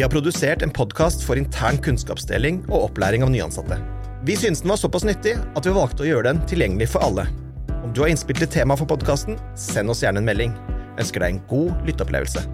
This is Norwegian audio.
Vi har produsert en podkast for intern kunnskapsdeling og opplæring av nyansatte. Vi syntes den var såpass nyttig at vi valgte å gjøre den tilgjengelig for alle. Om du har innspill til tema for podkasten, send oss gjerne en melding. Jeg Ønsker deg en god lytteopplevelse.